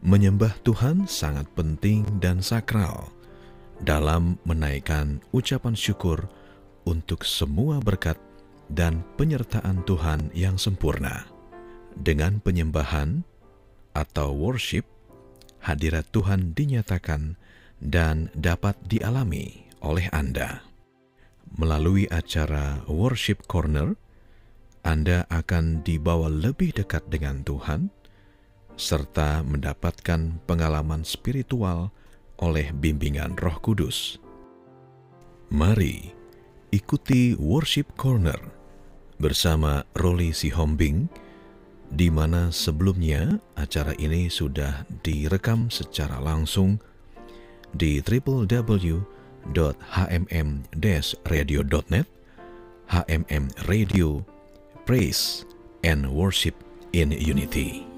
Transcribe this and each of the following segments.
Menyembah Tuhan sangat penting dan sakral dalam menaikkan ucapan syukur untuk semua berkat dan penyertaan Tuhan yang sempurna. Dengan penyembahan atau worship, hadirat Tuhan dinyatakan dan dapat dialami oleh Anda. Melalui acara Worship Corner, Anda akan dibawa lebih dekat dengan Tuhan, serta mendapatkan pengalaman spiritual oleh bimbingan Roh Kudus. Mari ikuti Worship Corner bersama Roli Sihombing, di mana sebelumnya acara ini sudah direkam secara langsung di www.hmm-radio.net, HMM Radio, Praise and Worship in Unity.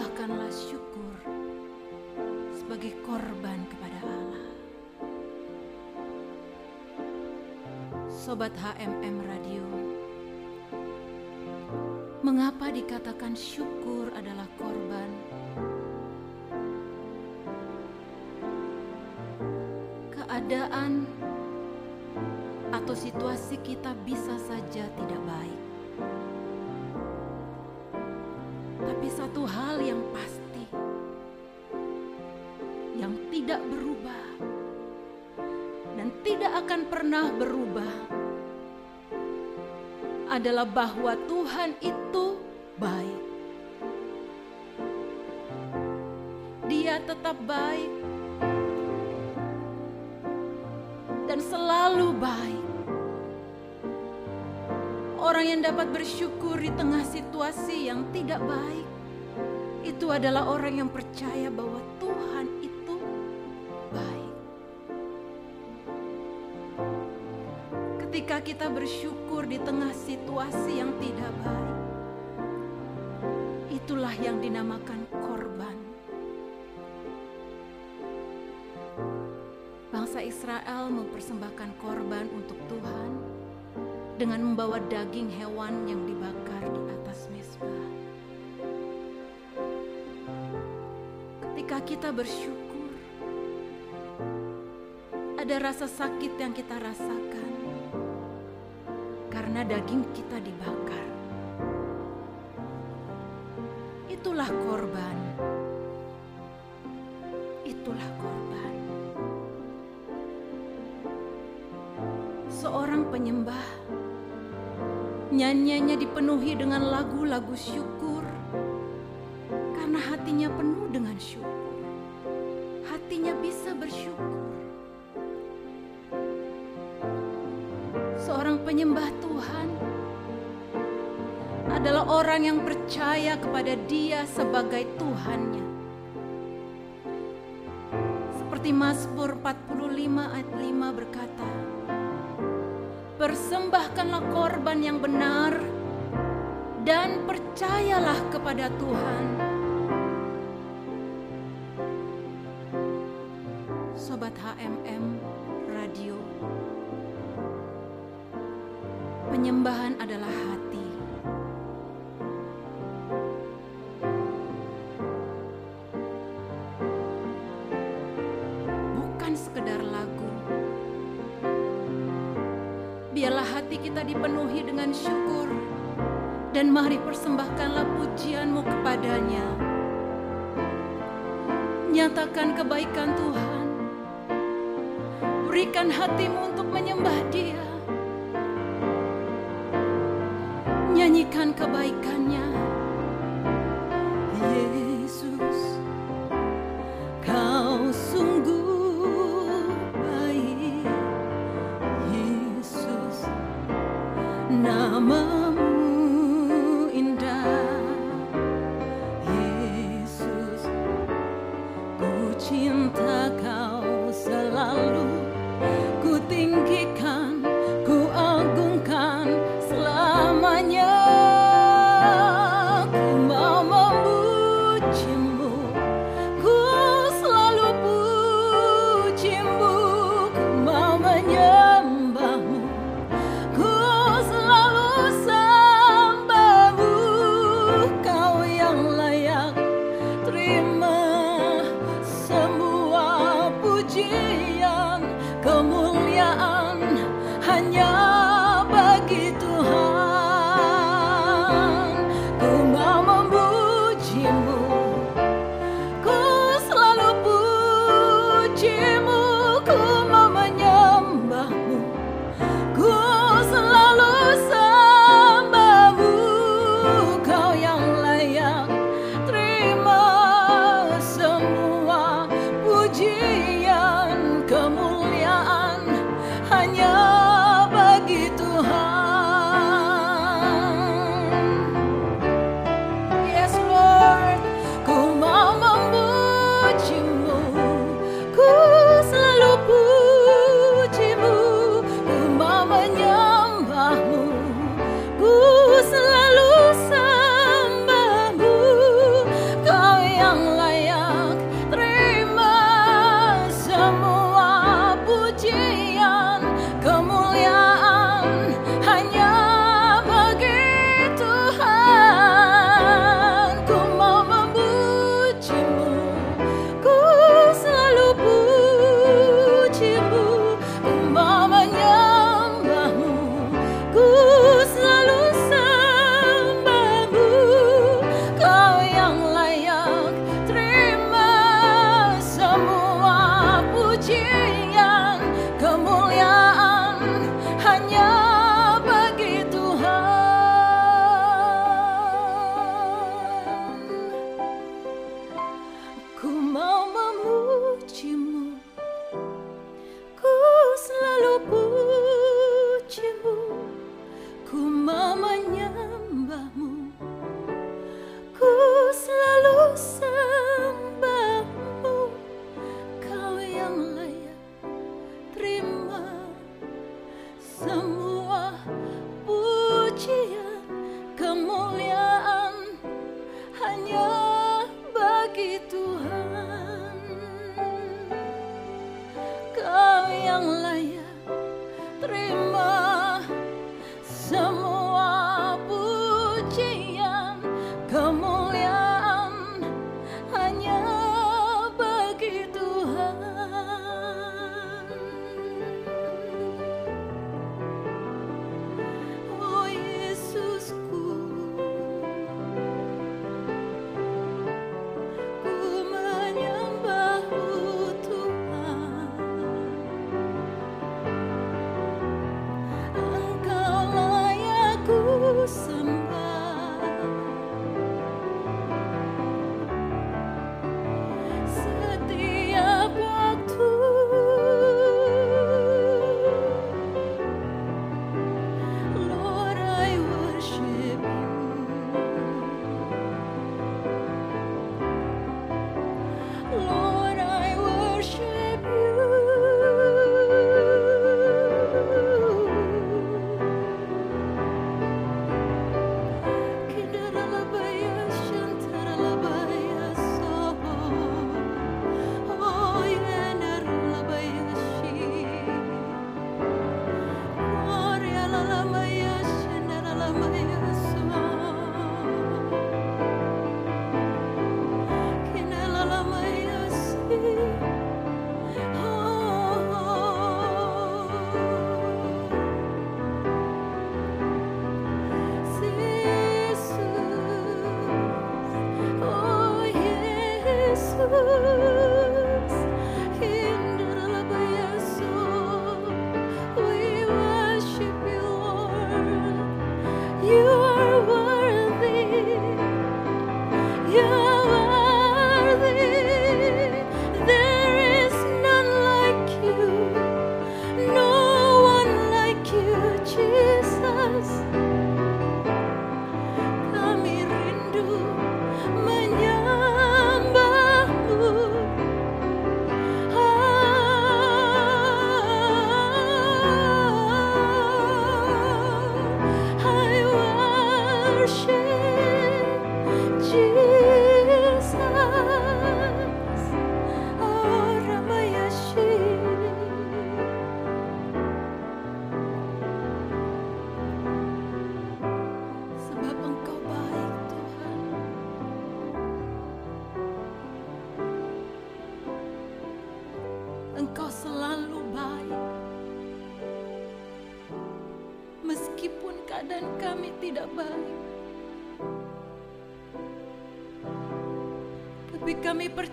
Persembahkanlah syukur sebagai korban kepada Allah. Sobat HMM Radio, mengapa dikatakan syukur adalah korban? keadaan atau situasi kita bisa saja tidak baik. Tapi satu hal yang pasti, yang tidak berubah dan tidak akan pernah berubah, adalah bahwa Tuhan itu baik. Dia tetap baik Orang yang dapat bersyukur di tengah situasi yang tidak baik itu adalah orang yang percaya bahwa Tuhan itu baik. Ketika kita bersyukur di tengah situasi yang tidak baik, itulah yang dinamakan korban. Bangsa Israel mempersembahkan korban untuk Tuhan dengan membawa daging hewan yang dibakar di atas mesbah. Ketika kita bersyukur, ada rasa sakit yang kita rasakan karena daging kita dibakar. Itulah korban. Itulah korban. Seorang penyembah nyanyiannya dipenuhi dengan lagu-lagu syukur karena hatinya penuh dengan syukur. Hatinya bisa bersyukur. Seorang penyembah Tuhan adalah orang yang percaya kepada Dia sebagai Tuhannya. Seperti Mazmur 45 ayat 5 berkata, Persembahkanlah korban yang benar dan percayalah kepada Tuhan. Kita dipenuhi dengan syukur dan mari persembahkanlah pujianmu kepadanya. Nyatakan kebaikan Tuhan. Berikan hatimu untuk menyembah dia. Nyanyikan kebaikannya.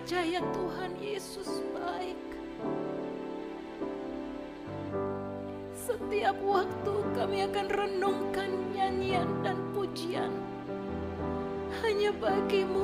percaya Tuhan Yesus baik. Setiap waktu kami akan renungkan nyanyian dan pujian hanya bagimu.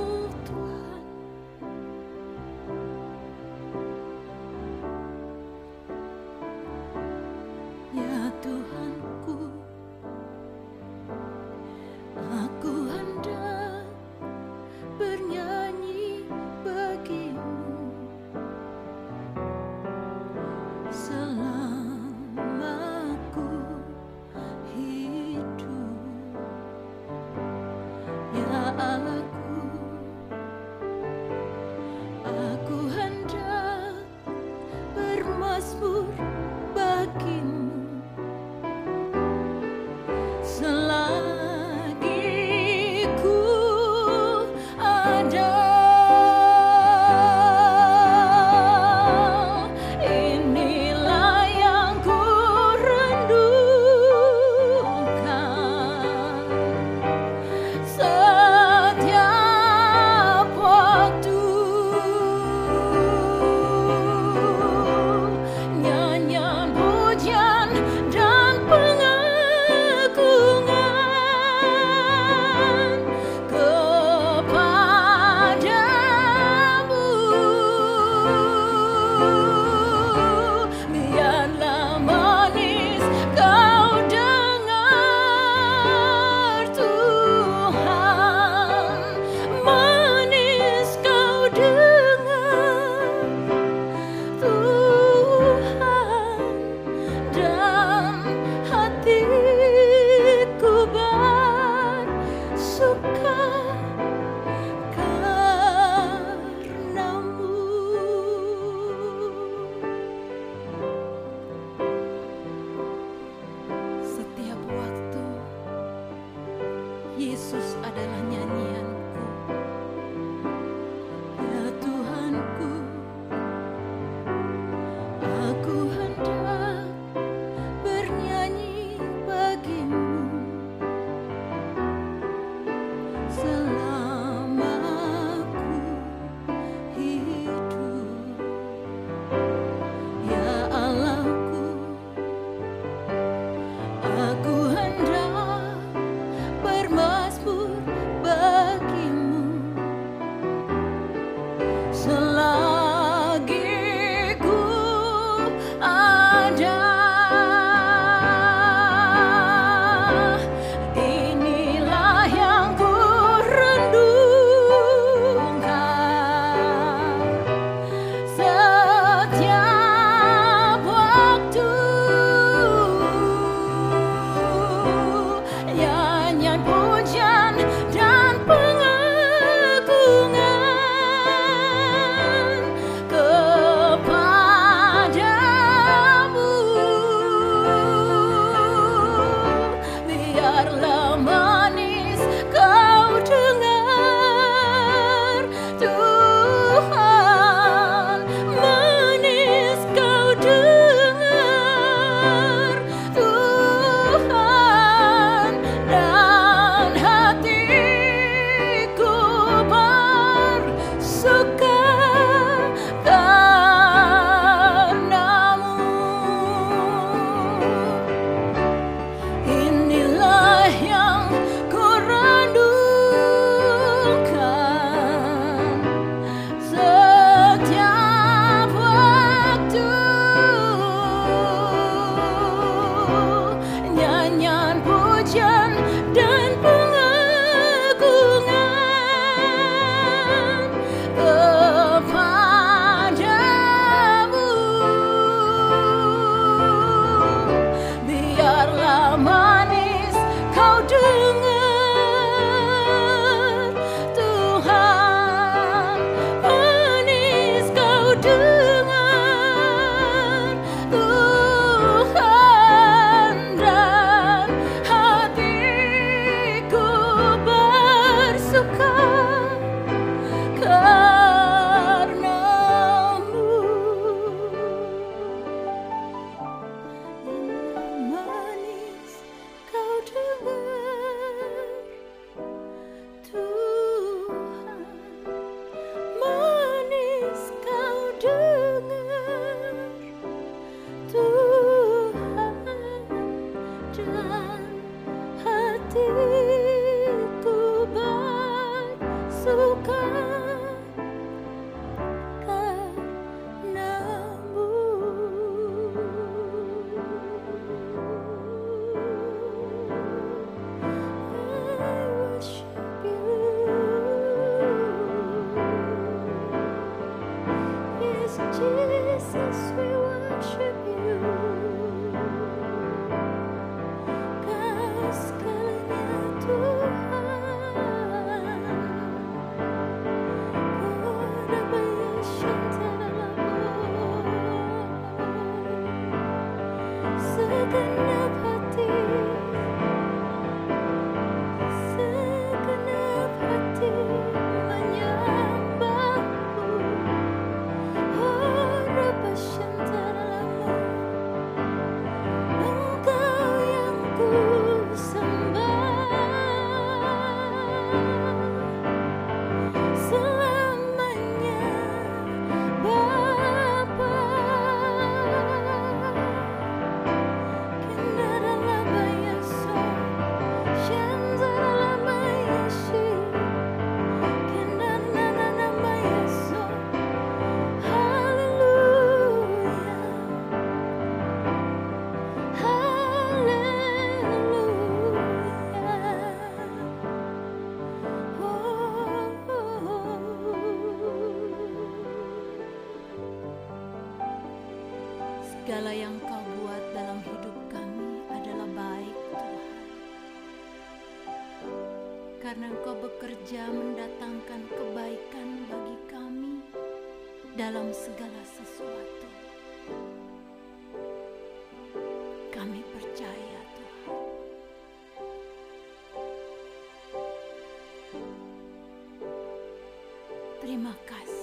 saja mendatangkan kebaikan bagi kami dalam segala sesuatu. Kami percaya, Tuhan. Terima kasih.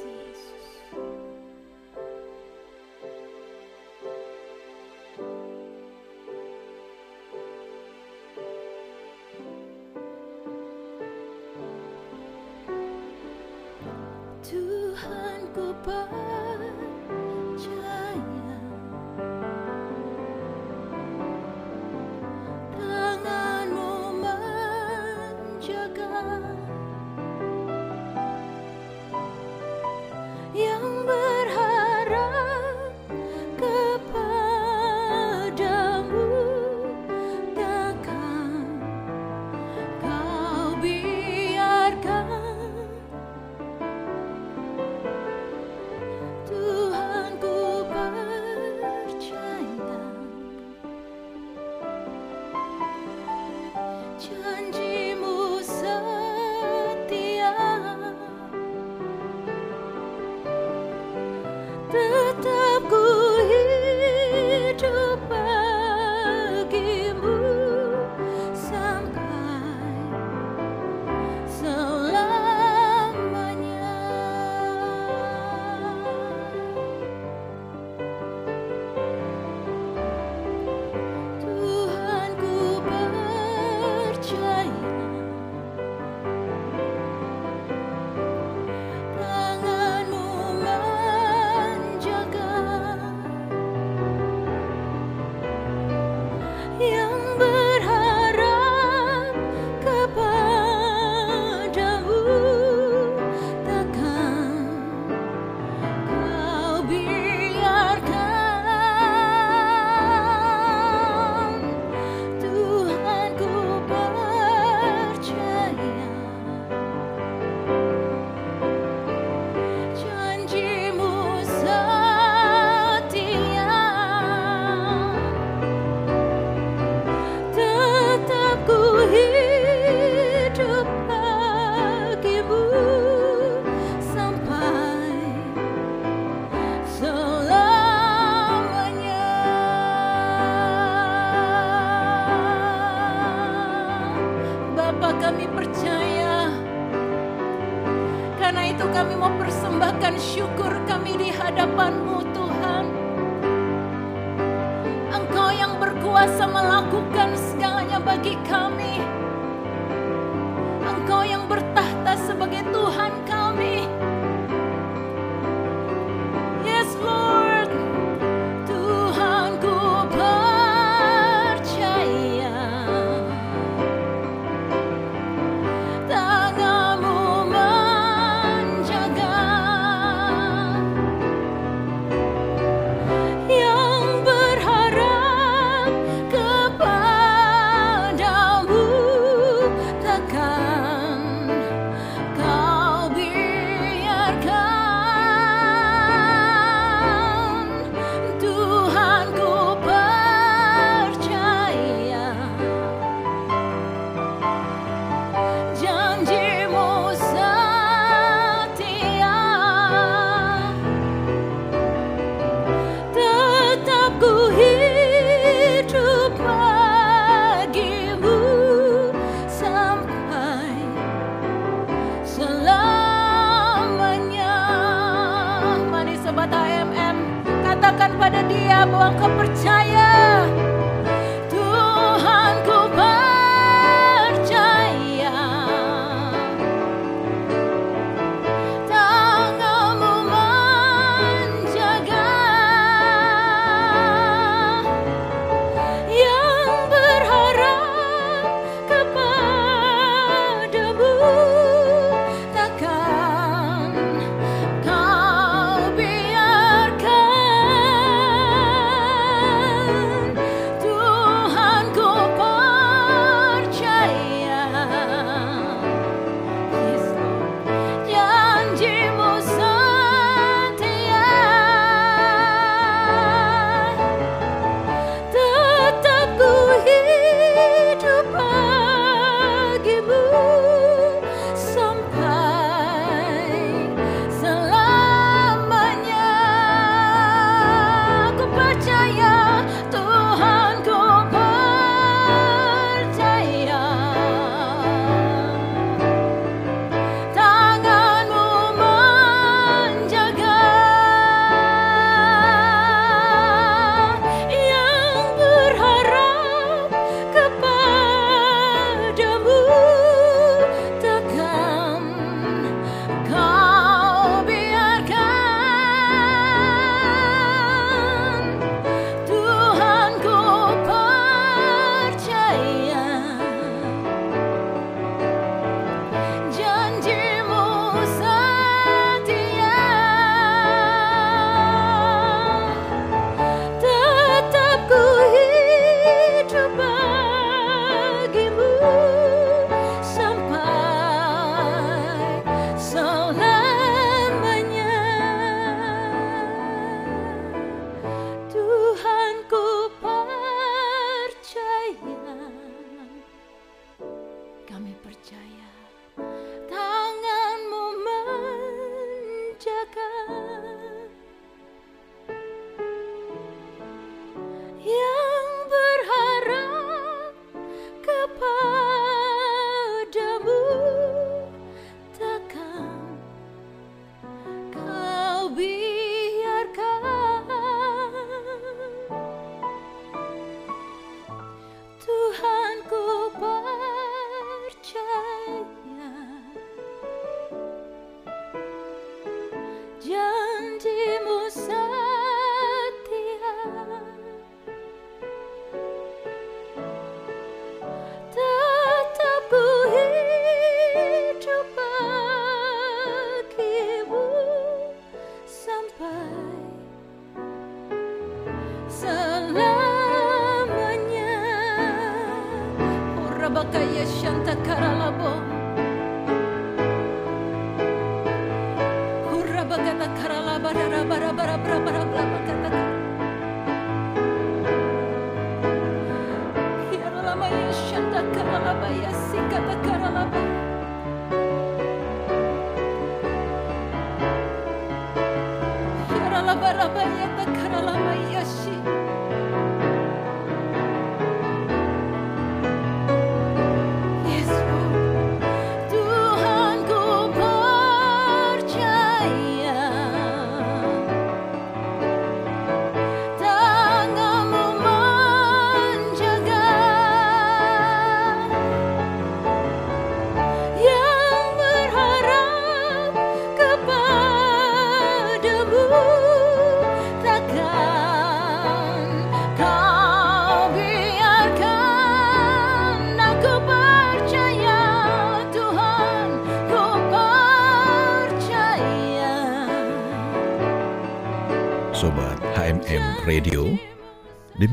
AMM Katakan pada dia bahwa kau percaya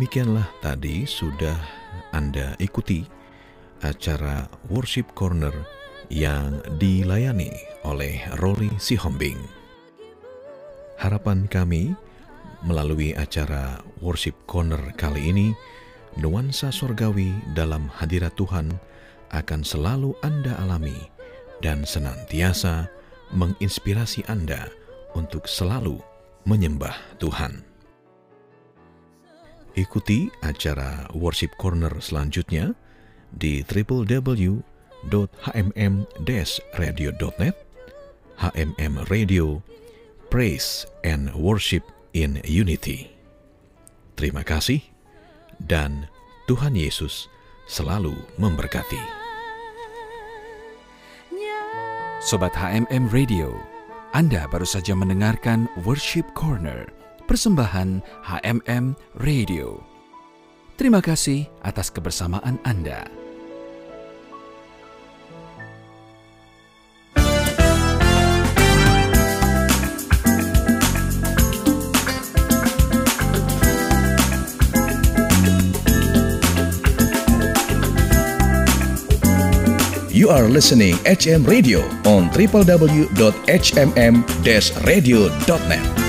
demikianlah tadi sudah Anda ikuti acara Worship Corner yang dilayani oleh Rory Sihombing. Harapan kami melalui acara Worship Corner kali ini, nuansa sorgawi dalam hadirat Tuhan akan selalu Anda alami dan senantiasa menginspirasi Anda untuk selalu menyembah Tuhan. Ikuti acara Worship Corner selanjutnya di www.hmm-radio.net HMM Radio Praise and Worship in Unity. Terima kasih dan Tuhan Yesus selalu memberkati. Sobat HMM Radio, Anda baru saja mendengarkan Worship Corner, persembahan HMM Radio. Terima kasih atas kebersamaan Anda. You are listening HM Radio on www.hmm-radio.net.